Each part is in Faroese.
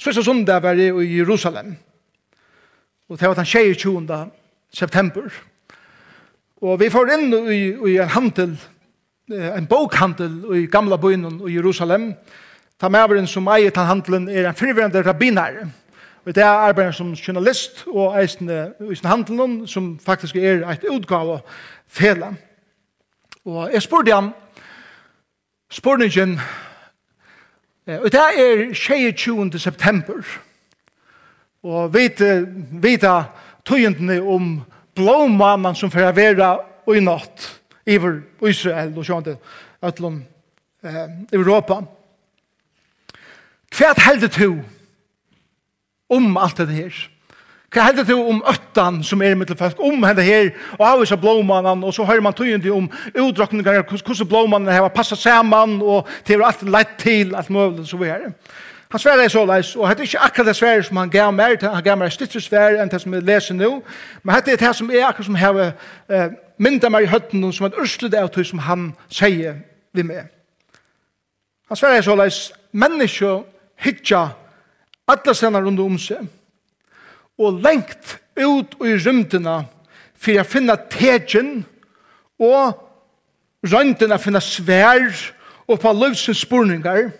Sørste sundag var jeg i Jerusalem. Og det var den 22. september. Og vi får inn i, i en handel, en bokhandel i gamla byen i Jerusalem. Ta maveren som eier den handelen er en fyrverende rabbiner. Og det er arbeider som journalist og eisende i sin handelen som faktisk er et utgave fele. Og jeg spurte han, spurte han, Og det er 22. september. Og vi vet tøyendene om blåmannen som får være i natt i Israel og sjående utlom eh, Europa. Hva er heldet du om alt det her? Hva heldur du om öttan som er i mittelfest, om henne her, og av disse blåmannen, og så hører man tøyende om utdrakningar, hvordan blåmannen har passat saman, og det er alt lett til, alt mulig, så vi er. Han sverar er så leis, og det er ikke akkurat det sverar som han gav mer, han gav mer stittre sverar enn det som vi leser nå, men det er det som er akkurat som har eh, mynda meg i høtten, som er urslut av tøy som han sier vi med. Han sverar er så leis, menneskje hitja alle stenar rundt om seg, og lengt ut i rymdena for å finne tegjen og røyndene finne svær og på løvsens spurningar.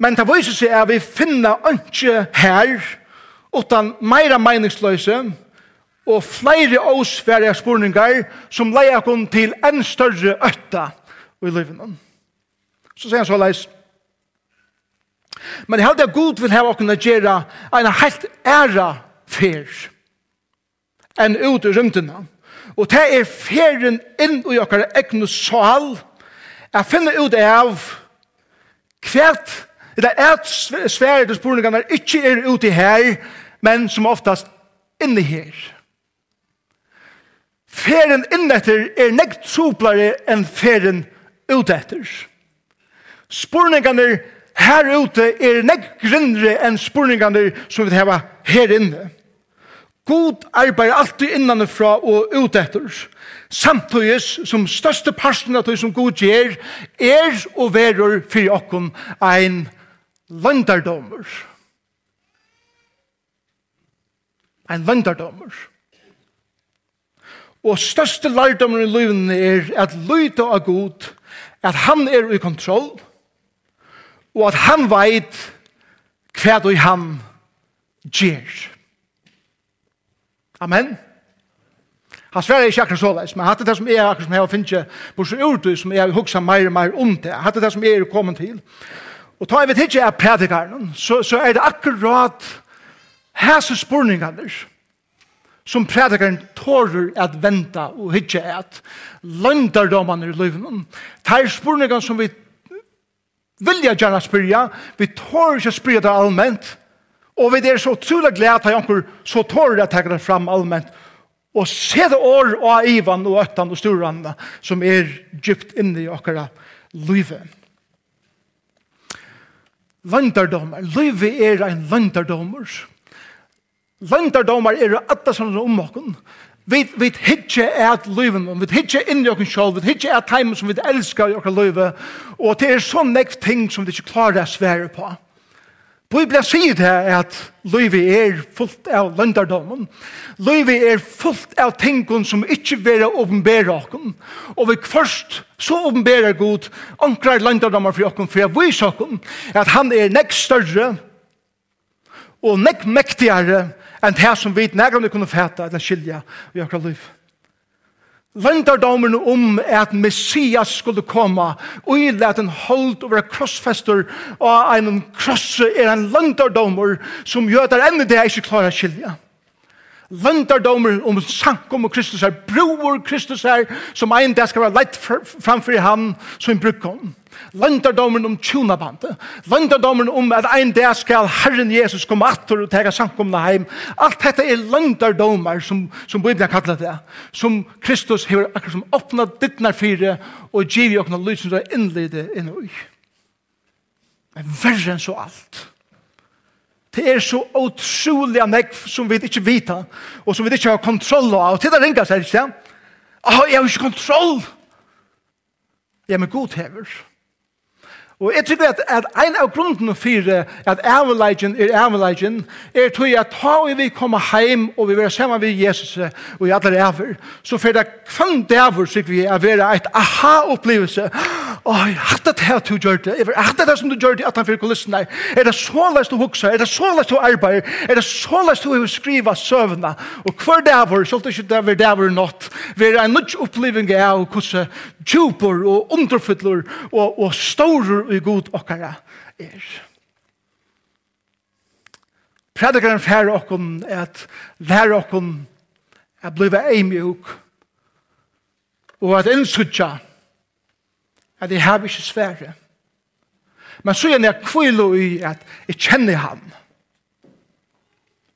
Men det viser seg at vi finner ikke her utan meira meningsløse og flere åsverige spurningar som leier kun til en større øtta i livet. Så sier han så leis, Men jeg held at Gud vil hava okkur gjera en helt æra fer enn ut i rymdina. Og det er feren inn i okkar egnu sal jeg finner ut av kvært det er et svære til spurningarna ikke er ute her men som oftast inne her. Feren innetter er nekt soplare enn feren utetter. Spurningarna er her ute er nek grindre enn spurningene som vi har her inne. God arbeider alltid innanifra og ut etter. Samtidig som største parten av det som God gjør, er og verur for okken ein landardommer. Ein landardommer. Og største lærdommer i livet er at lyde av God, at han er i kontroll, og at han veit hva du han gjør. Amen. Han sverre ikke akkurat såleis, men hatt det som er akkurat som jeg har finnet på så urdu som jeg har huksa meir og meir om det. Hatt det som er kommet til. Og ta jeg vet ikke jeg predikaren, så, så er det akkurat hese spurningene som predikaren tårer at venta og hitje at løndardommene i livet. er spurningene som vi vilja gjerne spyrja, vi tår ikke spyrja det allment, og vi er så utrolig glede at jeg så tår jeg tegge det fram allment, og se det år av Ivan og Øttan og Sturanda som er djupt inne i okkara livet. Landardomar, livet er en landardomar. Landardomar er alle som er om okken, vi, vi hitje er at løyven, vi hitje inn i okken sjål, vi hitje at time som vi elskar i okken løyve, og det er sånn nekv ting som vi ikke klarer å svære på. Bibelen sier det at livet er fullt av løndardommen, Livet er fullt av tingene som ikke vil åpenbære okken, og vi først så åpenbærer god ankrar løndardommer for okken, for jeg viser okken at han er nekv større og nekv mektigere enn det som vi nærmere kunne fæta eller skilja i akkurat liv. Løndardommen om at Messias skulle komme, og i at en hold over krossfester, og en krosse er en løndardommer som gjør at enn det er ikke klarer å skilja. Løndardommer om sankom og Kristus er, bror Kristus er, som en det skal være leit framfor han som en brukkom. Løndardommen om tjunabandet. Løndardommen om at ein dag skal Herren Jesus komme atter og tega samkomna heim. Alt dette er løndardommer som, som Bibelen kallar det. Som Kristus hever akkur som åpna dittnar fire og giv i okna lysen som er innlide inn i. Men verre enn så alt. Det er så utrolig anegg som vi ikke vita og som vi ikke har kontroll av. Og til det ringer seg, ikke sant? Åh, jeg har ikke kontroll! Ja, men god hever. Ja Og jeg tror at, at en av grunden for at avleggen er avleggen, er tog at ta vi kommer hjem og vi vil sammen med Jesus og i alle ræver, så for det kvann dæver, sikker vi, er være et aha-opplevelse. Åh, jeg hatt det her du gjør det. Jeg hatt det her som du gjør det at han fyrir kulissen der. Er det så løst du hukser? Er det så løst du arbeider? Er det så løst du vil skriva søvna? Og hver dæver, så det ikke dæver dæver nått, være en nødt oppleving av hvordan djupor og underfyllur og, og stårer i god okkara er. Predikaren færre okkon at lære okkon at blive eimjuk og at innsutja at jeg har ikke svære. Men så er jeg kvilo i at jeg kjenner han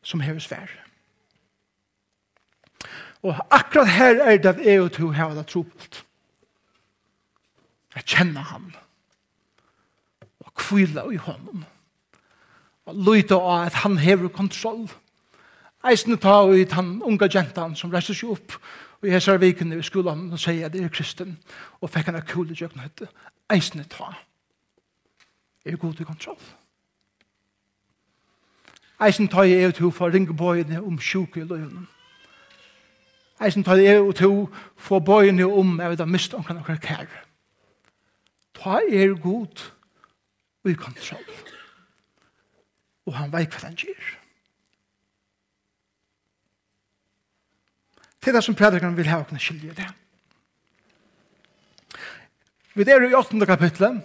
som har svære. Og akkurat her er det jeg og to har det trobult at kjenne ham og kvila i honom. Og lyta av at han hever kontroll. Eisne ta og i han unga gentan som reiser seg opp og jeg ser vikene i skolan og sier at jeg er kristen og fikk han av kule jøkken høyte eisne ta er god i kontroll. Eisne ta jeg er til for ringe bøyene om sjuke i løgnen eisne ta jeg er til for bøyene om jeg vet at mist omkring kjær ta er god i kontroll. Og han veit hva han gjør. Det er det som predikeren vil ha å kunne skilje det. Vi er i 8. kapitlet,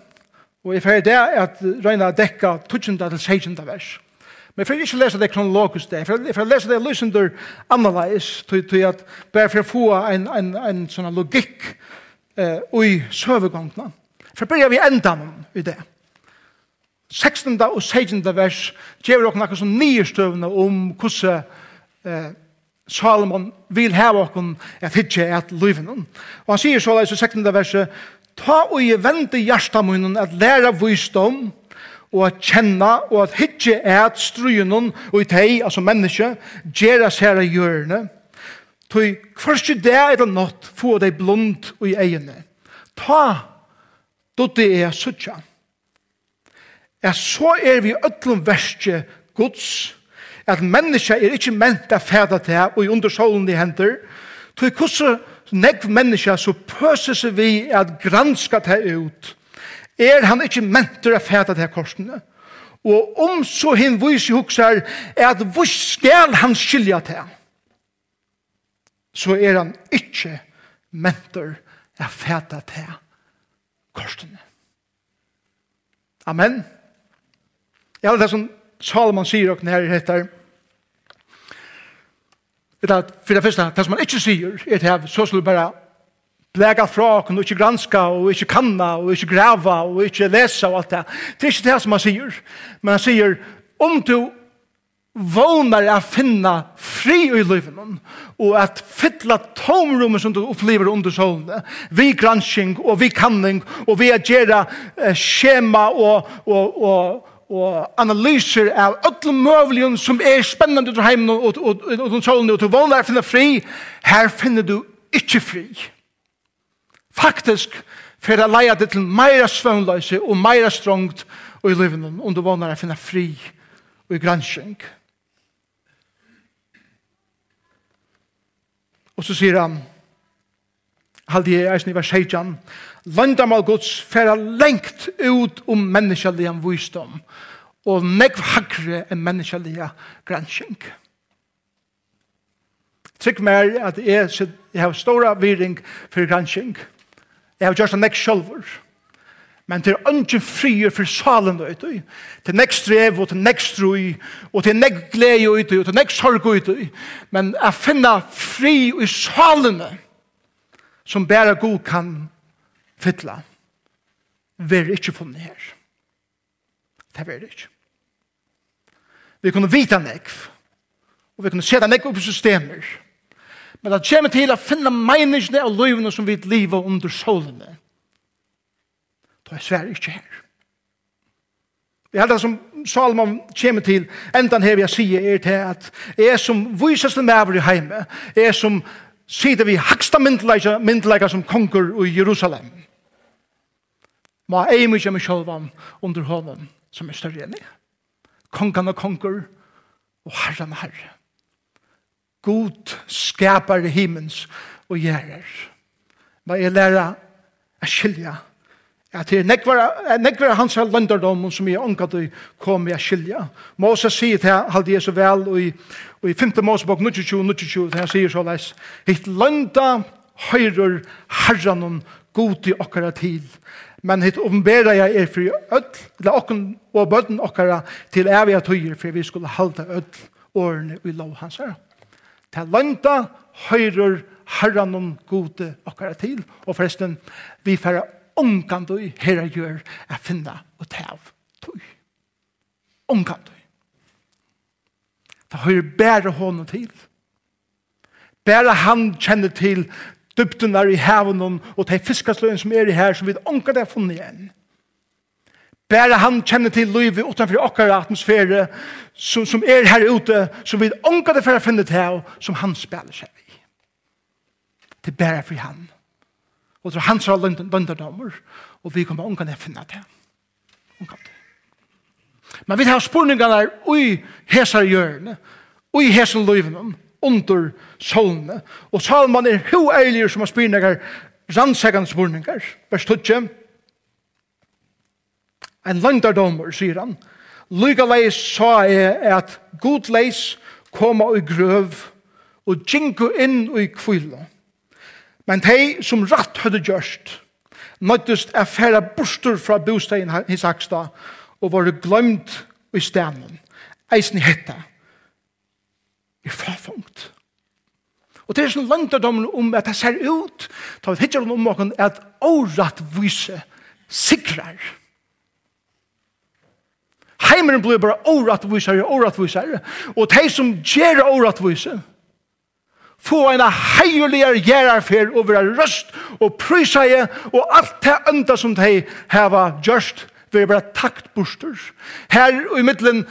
og jeg fyrir det at Røyna dekka 12. til 16. vers. Men jeg fyrir ikke lese det kronologisk det, jeg fyrir lese det lysinder annerledes, til at bare for å få en, en, en sånn logikk eh, i søvegångene, For börjar vi endan i det. 16. og 16. vers gjør dere noe som nyrstøvende om hvordan eh, Salomon vil ha dere at hitje et løyven. Og han sier så i 16. verset Ta og i vente hjertemunnen at lære visdom og at kjenne og at hitje et strunen og i teg, altså menneske, gjør oss her i hjørnet. Tøy, først i det er det nått, få deg blond i egene. Ta då det er suttja. At så er vi öllum verste gods, at menneska er ikkje ment a fæda til og i undersålen de henter, tog hvordan negv menneska så pøser seg vi at granska til ut, er han ikkje ment a fæda til korsene. Og om så hinn vise huksar, er at hvor skal han skilja til? Så er han ikkje ment a fæda til korsene. Amen. Ja, det er som Salomon sier og nær heter Det er for det første, det som han ikke sier, er det så skulle du bare blega fra og ikke granska og ikke kanna og ikke grava og ikke lesa og alt det. Det er ikke det som han sier, men han sier, om du vånar att finna fri i livet og at fylla tomrummet som du opplever under solen vi gransking og vi kanning og vi agera eh, schema og, og, og, og analyser av alla möjliga som er spennande ut heimen og, og, og, og, og, solen og du vånar att finna fri her finner du inte fri faktisk for att leja det til meira svönlöse og meira strångt og i livet om du vånar att finna fri og i gransking. Og så sier han, halde jeg eisen i vers 16, landamal gods færa lengt ut om menneskelig visdom, og negv hakre enn menneskelig granskjeng. Trygg mer at jeg, jeg har stora viring for granskjeng. Jeg har gjort det negv sjølver. Men til ønsken frier for salen og uti. Til er strev og til er nekst og til er nekst glede uti og til er nekst sorg uti. Men jeg finner fri i salen som bare god kan fytla. Vi er ikke funnet her. Det er vi ikke. Vi kunne vita nekv og vi kunne seta nekv opp i systemer. Men det kommer til å finne meningene av livene som vi lever under solene. Da er svær ikke her. Det er det som Salomon kommer til, endan her jeg sier er til at jeg som vises til meg i heime, jeg som sitter vi haksta myndleika, myndleika som konger i Jerusalem. Ma ei mykje med sjølvan under hånden som er større enn jeg. Kongan og konger og herren og herre. God skapar himmens og gjerrer. Ma jeg lærer å skilja at det er nekvar av hans landardom som jeg ångat og kom jeg skilja. Moses sier til halde jeg så vel, og i, og i 5. Mosebok 22-22, det han sier så leis, hitt landa høyrer herranen god i okkara tid, men hitt åpenbæra jeg er fri ødl, eller okken og bøtten okkara til evige tøyer, for vi skulle halda ødl årene i lov hans her. Til landa høyrer herranen god i okkara tid, og forresten, vi færre omkant du herra gjør er finna og tav tog. omkant du. Det hører bære hånden til. Bære han kjenner til dypten er i haven og de fiskasløyen som er i her som vi omkan det er funnet igjen. Bare han kjenner til livet utenfor okkar atmosfære som, som er her ute som vi omkan det for å finne til som han spiller seg i. Det bære for han. Og det er hans lønderdommer, og vi kommer ångan til å finne det. Ångan til. Men vi har spurningene der, ui hesar hjørne, ui hesar løyvene, under solene. Og Salman er ho eilig som har spurningar, rannsegan spurningar, vers 12. En lønderdommer, sier han, Lyga leis sa jeg at god leis koma og grøv og jinko inn og i kvila. Men de som ratt hadde gjørst, nøttest er færre bostur fra bostaden i Sakstad, og var glemt i stenen. Eisen hette er farfungt. Og det er sånn lønterdommen om at det ser ut, da vi hittar om åkken, at året vise sikrar. Heimeren blir bare året vise, året vise, og de som gjør året vise, få en heiligere gjerarfer over en røst og pryseie og alt det enda som de har gjørst vil være taktbuster. Her i middelen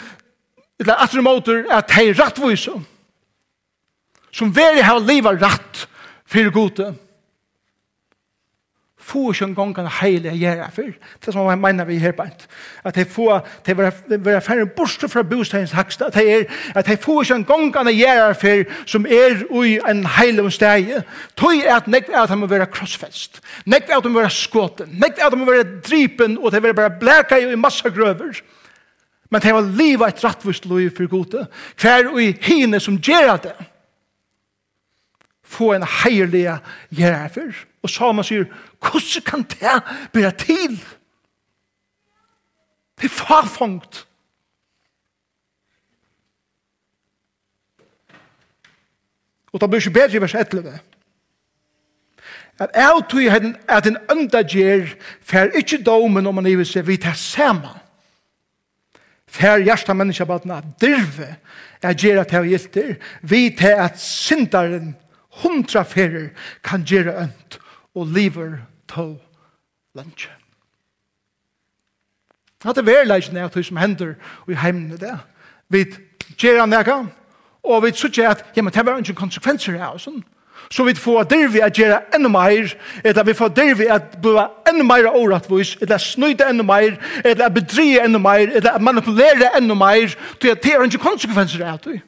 eller at remoter at de rattvise som veri hava liva ratt fyrir gode få ikke en gang kan heile gjøre for. Det som jeg mener vi her på. At de få, de vil være færre borste fra bostadens hakst, at de, er, at de få ikke en gang kan gjøre for som er ui en heile om steg. Tøy er at nekt er at de må være krossfest. Nekt er at de må være skåten. Nekt er at de må være dripen, og de vil bare blæka i massa grøver. Men de var livet et rattvist liv for gode. Hver ui hine som gjør det få en heilig gjerfer. for. Og Salman sier, hvordan kan det bli til? Det er farfangt. Og da blir ikke bedre i vers 11. At jeg tror at en ønda gjer fer ikke domen om man i seg vi tar saman. Fer hjertet mennesker bare at dirve er gjer at jeg gilter vi tar at syndaren hundra ferer kan gjøre ønt og lever to lunch. Hatt er verleisjen er at det som hender og i heimene det. Vi gjør han nekka, og vi sier at ja, men det var ikke konsekvenser av sånn. Så vi får dervi at gjøre enda mer, eller vi får der vi at blive enda mer åretvis, eller snøyde enda mer, eller bedrie enda mer, eller manipulere enda mer, til at det er ikke konsekvenser av det.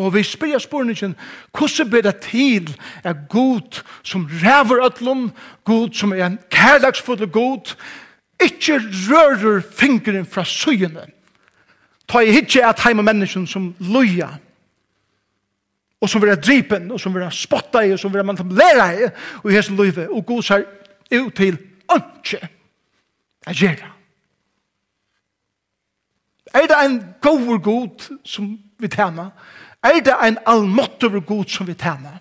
Og vi spyrir spurningen, hvordan blir det til er god som ræver øtlom, god som er en kærleksfull god, ikke rører fingeren fra søyene. Ta i hitje at heima mennesken som loja, og som vera dripen, og som vera spotta i, og som vil man som i, og i hessen løyve, og god sær ut til ønske er gjerra. Er det en god god som vi tjener, Er det en allmåttover god som vi tjener?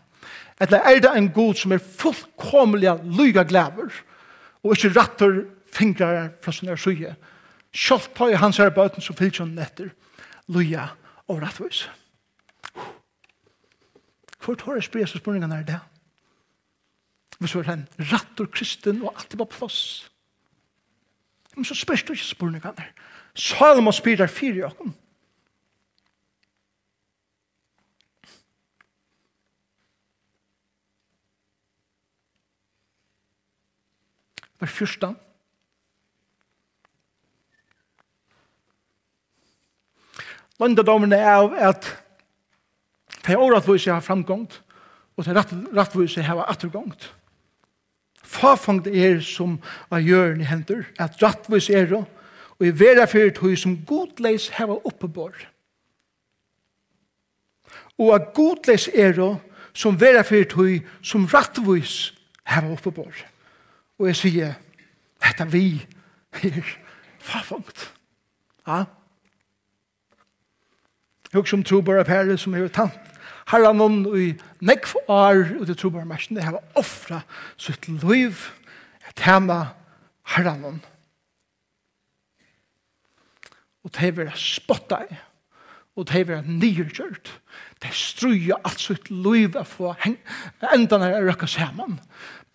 Eller er det en god som er fullkomlig lyga glæver og ikke rattor fingrar fra sin suje? Kjolt på i hans her bøten som fyllt sånn etter lyga og rattvis. Hvor tar jeg spes og spurningene er det? Hvis vi er en rattor kristen og alt er på plass. Men så spørs du ikke spurningene. Salomon spyrer fire åkken. vers 14. Løndadommerne er av at de åretvise har framgångt, og de rettvise har attergångt. Fafangt er som av hjørne hender, at rettvise er og i vera fyrir tog som godleis heva oppebor. Og at godleis er og som vera fyrir tog som rettvis heva oppebor. Og Og jeg sier, dette vi er farfangt. Ja. Jeg som tror bare pære som er tant. Her er noen i nekv år, og det tror bare mersen, det her var offra sitt liv, et hema her er noen. Og det er spotta i og det er nyrkjørt. Det struer alt sitt liv å få enda når jeg røkker sammen.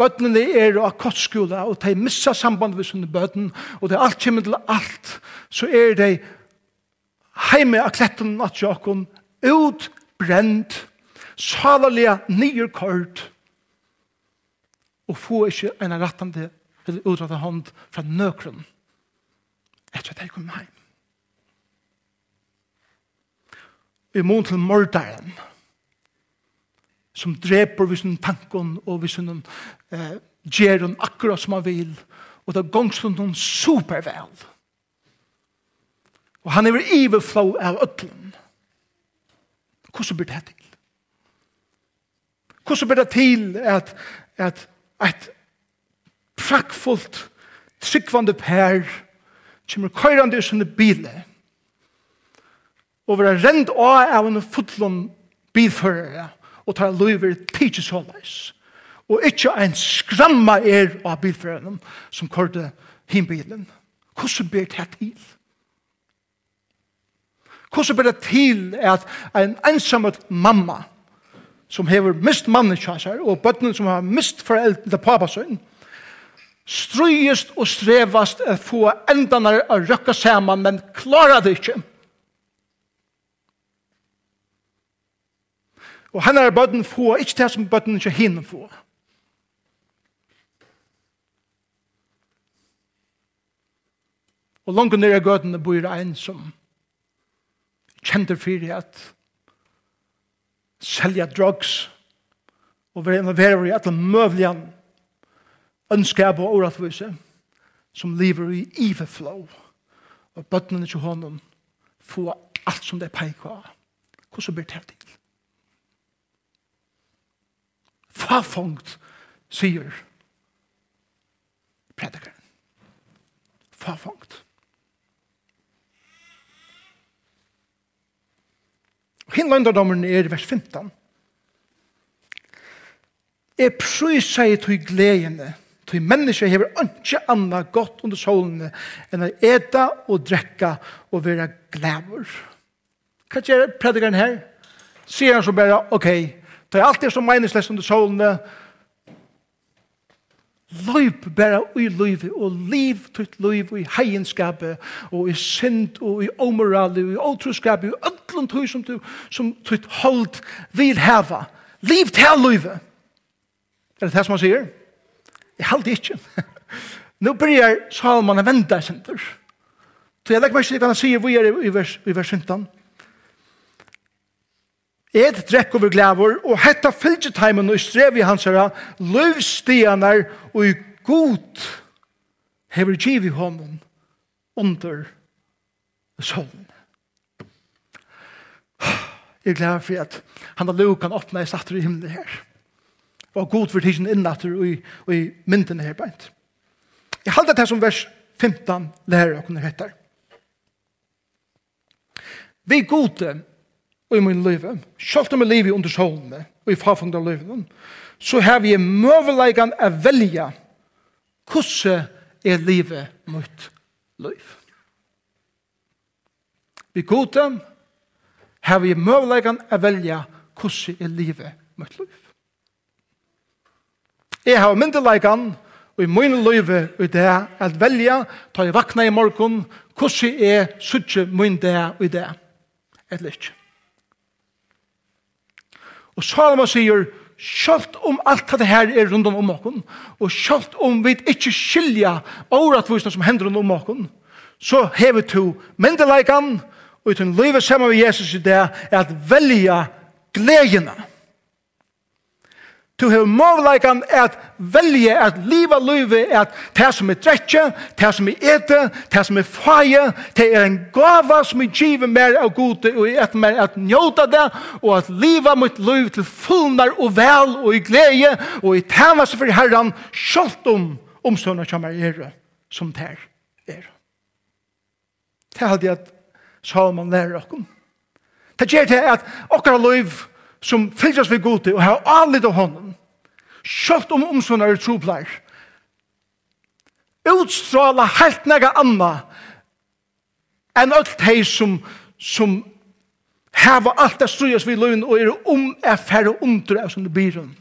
Bøtene er av kottskole, og de misser samband med sine bøtten, og det er alt kommer til alt, så er de heime av kletten av tjokken, utbrent, salalige nyrkjørt, og få ikke en rettende eller utrettet hånd fra nøkron etter at de kom heim. i mån til mordaren som dreper vi sin tanken og vi sin eh, gjeron akkurat som han vil og det gongstund hun supervel. Og han er iverflow av ötlen hvordan blir det til? hvordan blir det til at at at prakkfullt tryggvande pær kommer køyrande i sinne bilen og være rent av av en fotlån bilførere og tar løyver tidsis hållais og ikkje en skramma er av bilføreren som kørte himbilen hvordan ber det til? hvordan ber det til at en ensamhet mamma som hever mist mannen kjassar og bøttene som har mist foreldre papasøyn strøyest og strevast at få endanar å røkka saman men klarar det ikkje Og han er bøtten få, ikke det som bøtten ikke hinner få. Og langt nere gøtene bor en som kjenter fyrir at selja drugs og være involverer i alle møvlige ønskab og åretvise som lever i iveflow og bøttene til hånden få alt som det er peik av. Hvordan blir det til? Fafongt, sier predikeren. Fafongt. Hinnlandardommeren er vers 15. Jeg prøyser i tog gledene, tog mennesker hever ikke annet godt under solene enn å ete og drekke og være glæver. Hva gjør predikeren her? Sier han så bare, ok, Det er alltid som meningsløst under solene. Løyp bare i løyve, og liv til løyve i heienskapet, og i synd, og i omorale, og i åtroskapet, og ødlund høy som du, som tutt holdt vil heva. Liv til løyve. Er det det som han sier? Jeg halte ikke. Nå blir Salman å vende sin tur. Så jeg legger meg ikke til hva han sier, vi er i vers, i vers 15. Et drekk over glæver, og hetta fylgeteimen og strev i hans herra, løvstianar og i god hever giv i hånden under solen. Jeg er glad for at han har lov kan i satter i himmelen her. Og god for tidsen innatter og i, og i mynden her beint. Jeg halda det som vers 15 lærer og kunne hettar. Vi gode i min liv, selv om jeg lever under solene, og i farfungt av livet, så har vi møveleggen å velge hvordan er livet mot liv. Vi gode har vi møveleggen å velge hvordan er livet mot liv. Jeg har myndeleggen og i min løyve i det at velge ta i vakna i morgen, hvordan er suttje min det i det, eller ikke. Og Salomon sier, Sjalt om alt det her er rundt om okken, og sjalt om vi ikke skilja åretvisene som hender rundt om okken, så hever to myndeleikan, og i tun livet sammen med Jesus i det, er at velja gledene. Du har måleikan at velje at liva løyve at det som er dretje, det som er ete, det som er faie, det er en gava som er givet mer av gode og et mer at njóta det og at liva mot løyve til fullnar og vel og i glede og i tænas for herran sjalt om omstående som er er som det er. Det hadde jeg at Salman lærer okkom. Det gjør det at okkar løyve som fylgjast vi gode og har anlitt av hånden, kjøpt om omsånda er troplær, utstråla helt nega anna enn alt hei som, som heva alt det strujas vi løgn og er om er færre under av sånne det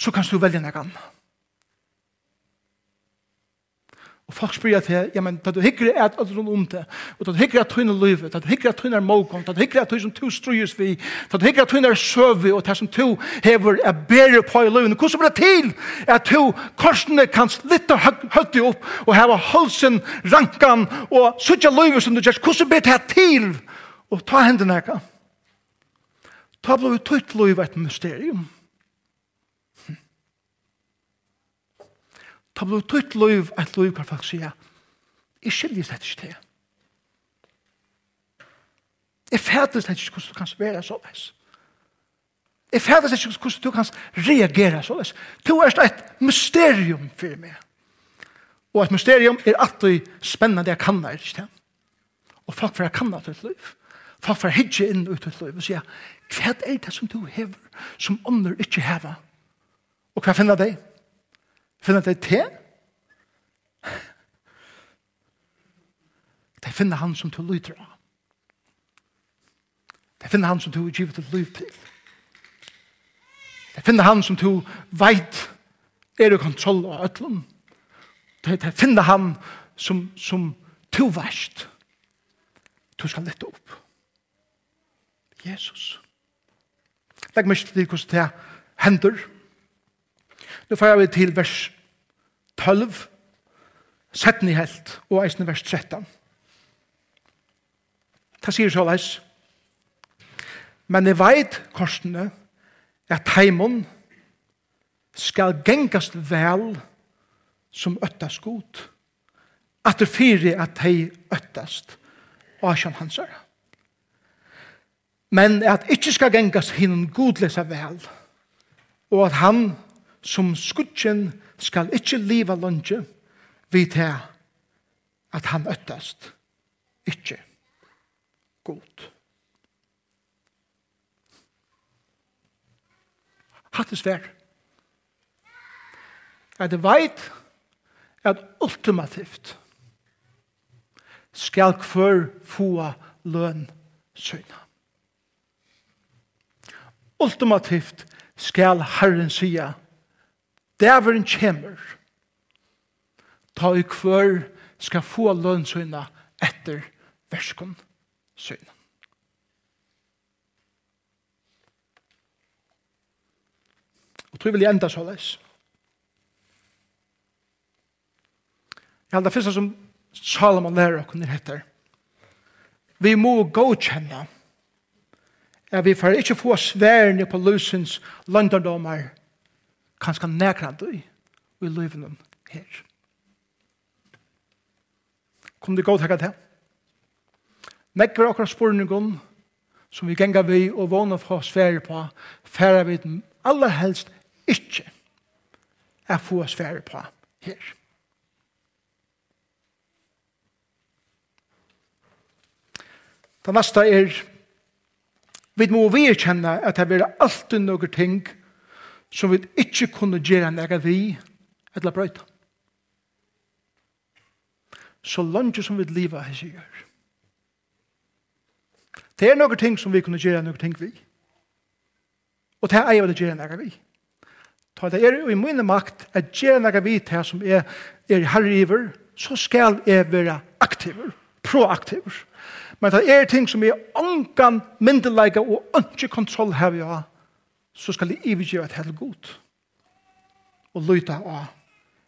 så kan du velja nega anna. Og folk spyr at det, ja, men da du hikker er at alt rundt om det, og da du hikker at tøyne løyve, da du hikker at tøyne er målgånd, da du hikker at tøyne som to strøyes vi, da du hikker at tøyne er søvi, og det som to hever er bedre på i løyven. Hvordan blir det til at to korsene kan slitte høyde opp, og heva halsen, rankan, og suttje løyve som du gjør, hvordan blir det til å ta hendene her? Ta blod tøyt løyve et mysterium. Ta blod tutt loiv, et loiv hver folk sier, jeg skiljer seg ikke til. Jeg fæter seg ikke hvordan du kan være så veis. Jeg fæter seg ikke hvordan du kan reagere så veis. Du er et mysterium for meg. Og et mysterium er alltid spennende jeg kan det ikke til. Og folk for jeg kan det til loiv. Folk for jeg hitje inn ut til loiv og sier, hva er det som du hever, som ånder ikke hever? Og hva finner det? Finner de te? De finner han som du lyder av. De finner han som du er givet et liv til. De finner han som du veit er i kontroll av øtlom. De, de finner han som, som du verst. Du skal lette opp. Jesus. Legg meg til hvordan det hender. Jesus Nå får vi til vers 12, 17 i helt, og eisen vers 13. Det sier så leis. Men jeg veit, korsene, at heimon skal gengast vel som øttas god. At det fyre at hei øttast og asjan hans er. Men at ikkje skal gengast hinn godlesa vel og at han som skutjen skal ikkje liva lunge vid til at han øttast ikkje god. Hatt er svær. At det veit at ultimativt skal kvør fua løn søgna. Ultimativt skal Herren sia Dæveren kommer. Ta i kvør skal få lønnsøyna etter verskon søyna. Og tror vil jeg enda så leis. Jeg held det første som Salomon lærer og kunne heter. Vi må godkjenne at vi får ikke få sværne på løsens landardommer kanskje nekra du i løyvene her. Kom det godt hekket til? Nekker akkurat spurningen som vi gengar vi og vågner fra svære på, færer vi den aller helst ikke er få svære på her. Det neste er vi må vi kjenne at det er alltid noen ting som som vi ikke kunne gjøre nega vi eller brøyta. Så langt som vi lever her sier. Det er noen ting som vi kunne gjøre noen ting vi. Og det er jeg vil gjøre nega vi. Ta det er i min makt at gjøre nega vi til som er, er herriver, så skal jeg være aktiver, proaktiver. Men det er ting som er ångan myndelige og ikke kontroll her vi har så skal de ivergjøre et helt godt. Og løyta av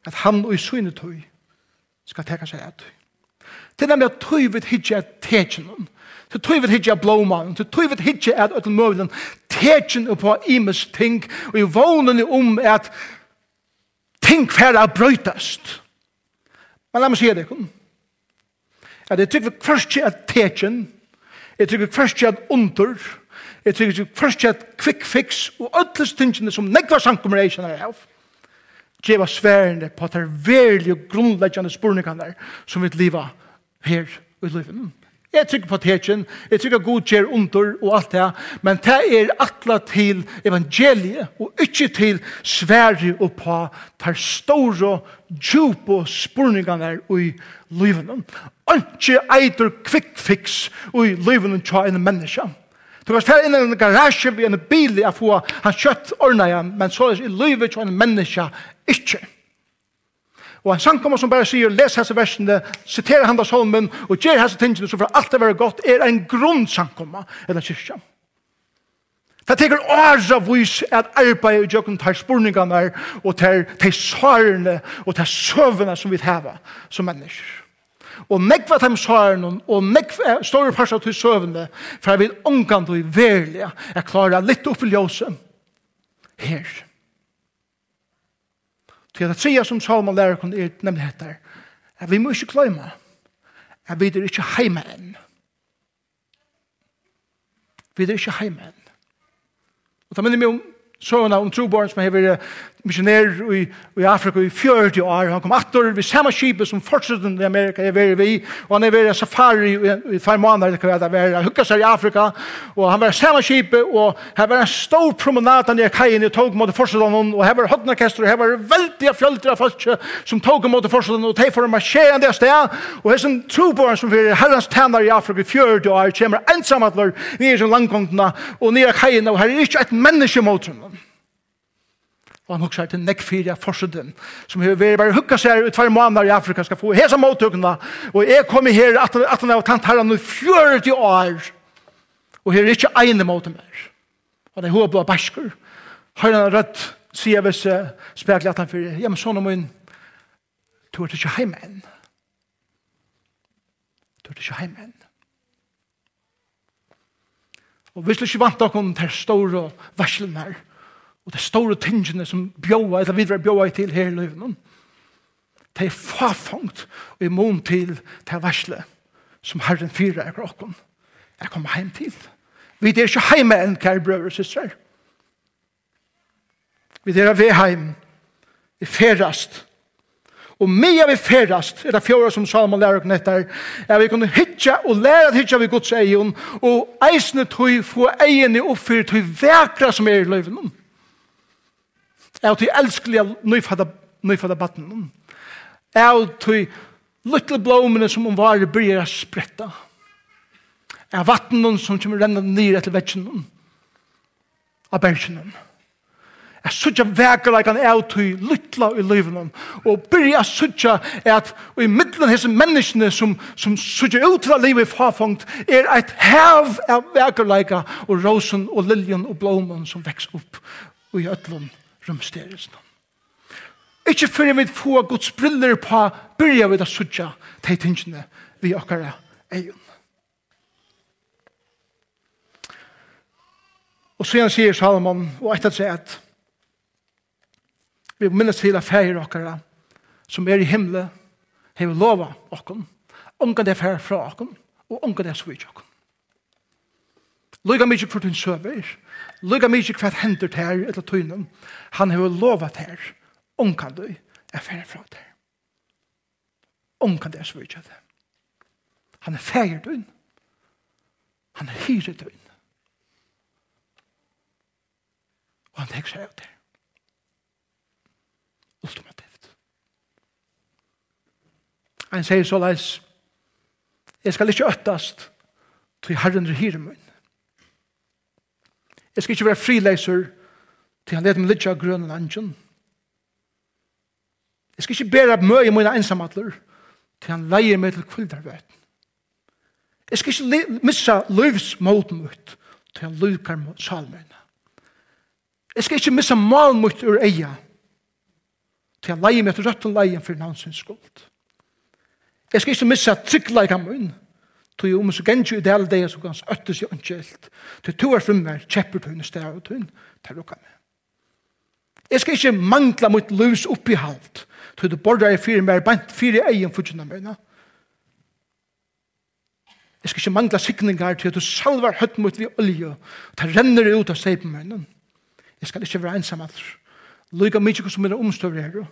at han og i synet tøy skal teka seg av tøy. Til nemlig at tøy vil hitje av tekjenen, til tøy vil hitje av blåmannen, til tøy vil hitje av ødel møvelen, tekjen på imes ting, og i vånen om at ting færre er brøytast. Men la meg si det, kom. At jeg tykker først ikke at tekjen, jeg tykker først ikke at under, Jeg trykker ikke først et quick fix og alle stingene som negva sankummer jeg kjenner av. Gjeva sværende på at det er veldig grunnleggjende spurningene der som vi liva her i livet. Jeg trykker på teken, jeg trykker god gjør under og alt det, men det er atla til evangeliet og ikke til svære og på der store, djupe spurningene i livet. Ikke eitur quick fix i livet til en menneske. Du kan fære inn i en garasje ved en bil jeg får han kjøtt ordna igjen, men så er det i livet til en menneske ikke. Og han sankommer som bare sier, les hese versene, siterer han da solmen, og gjør hese tingene, så for alt det være godt, er en grunn sankommer, eller kyrkja. Det teker åra vis at arbeid i jøkken tar spurningene og tar, tar svarene og tar søvene som vi hever som mennesker. Og nekva dem sjaren, og nekva store parser til søvende, for jeg vil omgang til verlige, jeg klarer litt opp i ljøse. Her. Til det tredje som Salman lærer kunne er nemlig heter, at vi må ikke glemme, at vi er ikke heime enn. Vi er ikke heime enn. Og da minner vi om søvende om trobarn som har vært missionær i, i Afrika i 40 år. Han kom attor ved samme skipet som fortsatt i Amerika er vært vi. Og han er vært safari i, i fem måneder. det kan var. Han hukket seg i Afrika. Og han var samme skipet. Og her var en stor promenad nere kajen i tog mot fortsatt noen. Og her var hodnarkester. Og her var veldig fjølter av folk som tog mot fortsatt Og de får marsjerende av sted. Og her som trobarn som var herrens tænare i Afrika i 40 år. Kommer ensamt nere i langkongtene og nere kajen. Og her er ikke et menneske mot honom. Og han hukkar til nekk forsøden, som har vært bare hukka seg ut hver måneder i Afrika, skal få hesa måttøkene, og jeg kom her, at han har tant herren i 40 år, og her er ikke ene mot mer. Og det er hovedblå bæskur. har han rødt, sier jeg hvis spekler at han fyrir, ja, men sånn om hun, du er ikke heim enn. Du er ikke heim enn. Og hvis du ikke vant dere om det store varslene her, og det store tingene som bjóa, eller videre bjóa til her i løven, det er fafangt og imon til det versle som Herren fyrer er krokken. Jeg kommer hjem til. Vi er ikke hjemme enn kære brøver og søstre. Vi er ved hjem. Vi ferast. Og mye er vi ferast, er det fjorda som Salman lærer oss nettar, er vi kunne hitja og lære at hitja vi gods egen, og eisne tog få egen i oppfyrt, tog vekra som er i løyven om av til elskelig nøyfadda batten, av til lytle blomene som om varer bryr å spretta, av vattnen som kommer renna nir etter vetsjen, av bergen, Jeg sutja vekerleikan er til lytte i livet og byrja sutja at i middelen hese menneskene som, som sutja ut fra livet i farfangt er et hev av vekerleika og rosen og liljen og blomen som vekst opp i ötlund rumsterelsen. Ikke før vi får Guds briller på, byrja vi da sutja de tingene vi okkara eion. Og så igjen sier Salomon, og etter seg at vi minnes til at feir okkara som er i himle, har vi lova okkon, ongan det feir fra okkon, og ongan det svig okkon. Lugga mykje for din søver, Lugga mykje hva hender til her, etter tøynen. Han har lovat her, omkan du, er ferdig fra der. Omkan det er svurkja det. Han er ferdig tøyn. Han er hyre tøyn. Og han tenker seg av det. Ultimativt. Han sier så leis, jeg skal ikke øttast, til herren er hyre min. Jeg skal ikke være frileiser til han leder meg litt av grønne langen. Jeg skal ikke bære møy i mine ensamatler til han leier meg til kvildarveten. Jeg skal ikke missa løvsmåten mitt til han lukar salmene. Jeg skal ikke missa malen mitt ur eia til han leier meg til rødt og leien for navnsins skuld. Jeg skal ikke missa tryggleika munn Tog om så gengjur i del deg, så kan han øttes i ønskjelt. Tog to er frummer, kjepper tog henne sted og tog henne, tar lukka med. Jeg skal ikke mangla mot løs oppi halt. Tog du borrar i fire mer, bant fire egen fudgjuna mørna. Jeg skal ikke mangla sikningar til at du salvar høtt mot vi olje, og ta renner ut av seg på mørna. Jeg skal ikke være ensam alls. Lyga mykje som er omstøver her,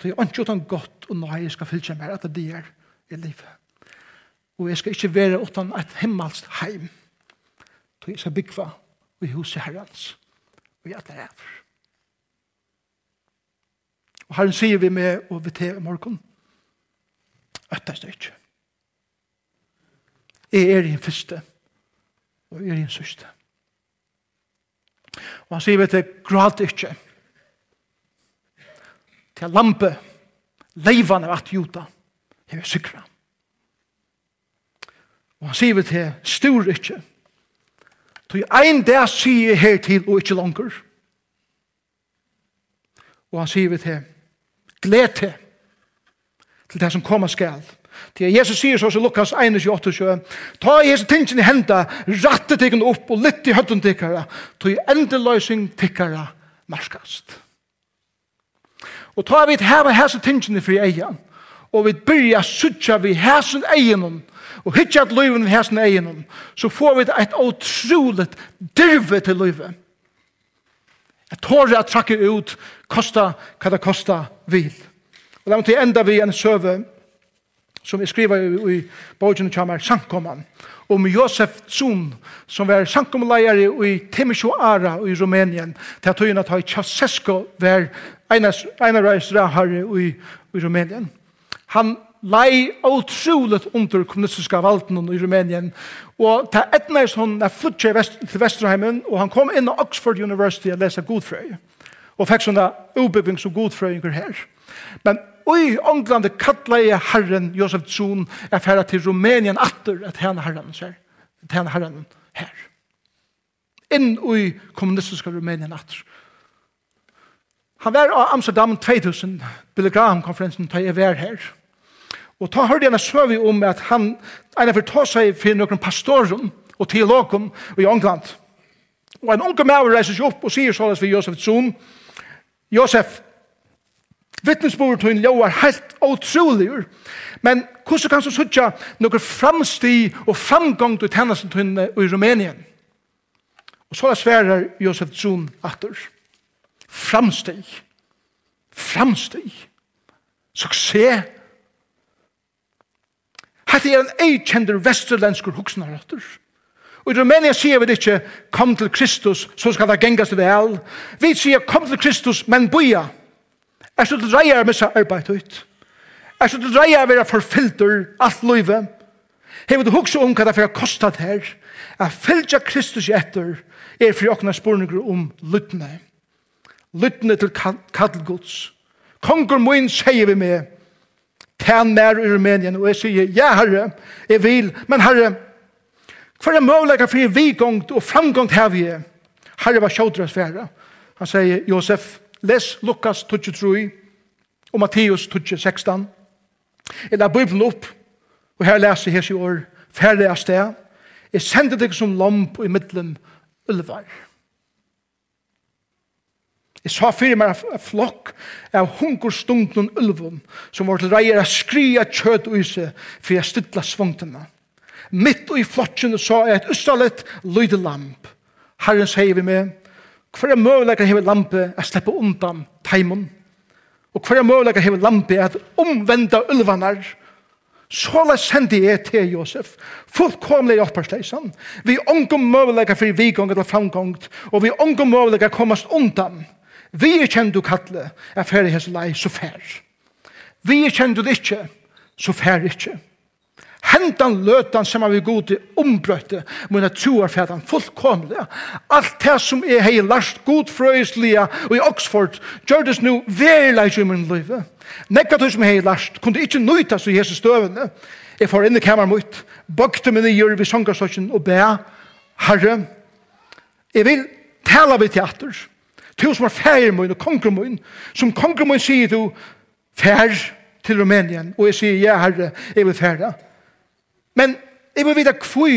tog jeg ønsker han godt, og nå jeg skal fylltja meg at det er i livet. Og jeg skal ikke være utan et himmelst heim. Så jeg skal bygge i huset herrens. Og jeg er her. Og herren sier vi med og vi til i morgen. Øttast ikke. Jeg er i den første. Og jeg er i den sørste. Og han sier vi til grad ikke. Til lampe. Leivane av at juta. Jeg vil sikre. Og han sier vi til, stor ikke. Så ein dag sier jeg her til og ikke langer. Og han sier vi til, gled til, til det som kommer skal. Til Jesus sier så så Lukas 1,28, ta Jesus tingene i henda, ratte tikkene opp og litt i høtten tikkere, til endeløsing tikkere marskast. Og ta vi til hese tingene fri egen, og vi byrja sutja vi hæsen egenom, og hitja at løyven vi hæsen egenom, så får vi et utroligt dirve til løyve. Jeg tårer at trakke ut, kosta hva det kosta vil. Og da måtte jeg enda vi en søve, som jeg skriver i, i bogen og Kjammer, Sankoman, om Josef Zun, som var sankomleier i Temisho Ara i Rumænien, til at høyene at Ceausescu var en av reisere i, i Rumænien. Han lei otroligt under kommunistiska valden i Rumänien. Og ta etna er sånn er flutja til Vesterheimen, og han kom inn på Oxford University og lesa godfrøy. Og fikk sånne ubygging som godfrøyinger her. Men Oi, England kallar jeg herren Josef Tsun er færa til Rumänien atter at henne herren ser. At henne herren her. Inn i kommunistiska Rumänien atter. Han var av Amsterdam 2000, Billy Graham-konferensen, da jeg var her. Og ta hørte jeg en søvi om at han ene for ta seg for noen pastorer og teologen i England. Og en unge maver reiser seg opp og sier såles for Josef Zun, Josef, vittnesbord til en lov er helt utrolig, men hvordan kan du søtja noen framstig og framgang til tennelsen til en i Rumænien? Og så sverer Josef Zun atter. Framstig. Framsteg. Suksess Hette er en eikjendur vesterlendskur huksnarratter. Og i Rumænia sier vi det ikke, kom til Kristus, så skal det gengast vel. Vi sier, kom til Kristus, men boja. Er så til dreier med seg arbeid ut. Er så til dreier være forfilter alt løyve. Hever du hukse om hva det fyrir kostat her. Er fylgja Kristus i etter, er fri okna spurninger om lyttene. Lyttene til kattelgods. Konger moin sier vi med, Tæn mer i Rumænien, og jeg sier, ja herre, jeg vil, men herre, hva er mulig for vi gongt og framgångt her vi er? Herre var sjådres fære. Han sier, Josef, les Lukas 23 og Matteus 16. Jeg la Bibelen opp, og her leser jeg hans i år, færre av sted. Jeg sender deg som lamp i middelen ulvar. Ulvar. Jeg sa fyrir meg flokk av hungerstunden ulvun som var til reier å skria kjøt ui seg for jeg stidla svungtena. Mitt og i flokkene sa jeg et ustalet lydelamp. Herren sier vi med, hver er møvleikar hever lampe a slippe undan teimun? Og hver er møvleikar hever lampe at omvenda ulvanar? Såla sendi jeg til Josef, fullkomlig opparsleisan. Vi ongum møvleikar fyrir vigong eller framgongt, og vi ongum møvleikar komast undan. Vi er kjent du kattle, er ferdig hans lei, så fær. Vi er kjent du ikke, så fær ikke. Hentan løtan som har vi god til ombrøtte, men jeg tror er at fullkomlig. Alt det som er hei last godfrøyslige og i Oxford, gjør det nå verla i min liv. Nekka du som hei last, kunne ikke nøytas i hese støvende. Jeg får inn i kamer mot, bøkte min i gjør vi sånn og be, Herre, jeg vil tala vi teater, Du som er færre min og konger min, som konger min sier du, fær til Rumænien, og jeg sier, ja herre, jeg vil fære. Men jeg vil vite hvor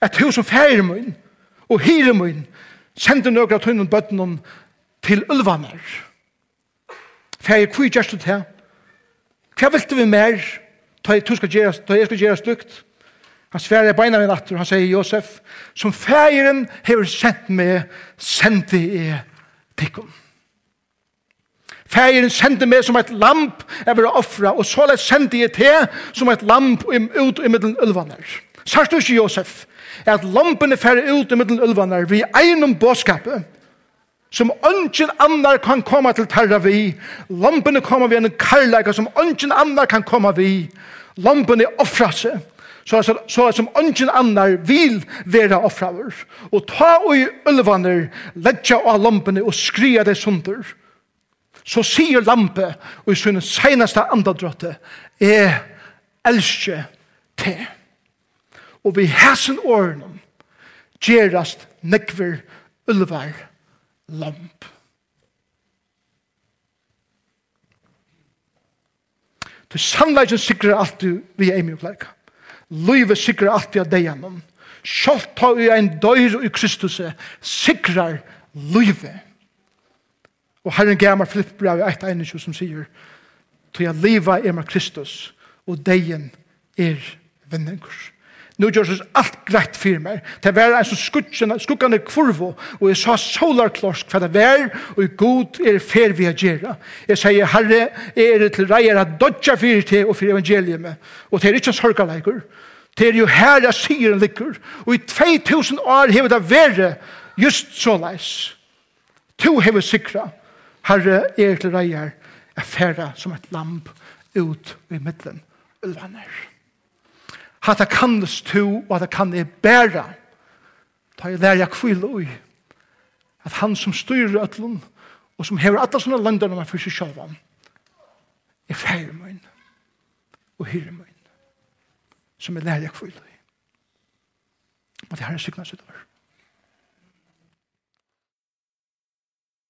at du som færre min og hyre min sender noen av tøynen bøtten til ulvaner. Færre, hvor gjørs du til? Hva vil du mer? da jeg skal gjøre, ta jeg skal gjøre stygt. Han sverre jeg beina min atter, han sier Josef, som færen hever sendt meg, sendte jeg tikkum. Færen sendte meg som et lamp jeg vil offra, og såleis sendte jeg til som et lamp ut i middelen ulvaner. Sørst du ikke, Josef, er at lampene færre ut i middelen ulvaner vi egnom båskapet, som ønsken andre kan komme til terra vi. Lampene kommer vi en karlaga som ønsken andre kan komme vi. Lampene offra seg, så er, så er som ungen annar vil vera offraver. Og ta og i ulvaner, ledja av lampene og skria det sunder. Så sier lampe og i sin senaste andadrotte, jeg elsker te. Og vi hæsen åren gjerast nekver ulvar lamp. Du sannleggen sikrer alt du vi er i mye Løyve sikrer alltid av deg gjennom. Sjalt ta i en døyr i Kristus sikrar løyve. Og Herren gammar flippbrev i 1.21 som sier «Tog jeg liva er med Kristus, og degen er vennenkurs». Nu gjør det alt greit for meg. Det var en som skukkende kurvo, og jeg sa solarklorsk for det var, og god er fer vi å gjøre. Jeg sier, Herre, jeg er til reier at dodja fyrir til og fyrir evangeliet. Og det er ikke en sorgaleikur. Det er jo her jeg sier en likur. Og i 2000 år hever det vært just så leis. To hever sikra, Herre, jeg er til reier at færa som et lamp ut i middelen. Ulvaner. Ulvaner det kan kannes stå, og det kan jeg bære. Da jeg lær jeg kvile ui. At han som styrer ötlun, og som hever alle sånne landarna man fyrer seg selv om, er færre min, og hyre min, som jeg lær jeg kvile ui. Og det her er sykna sitt sykna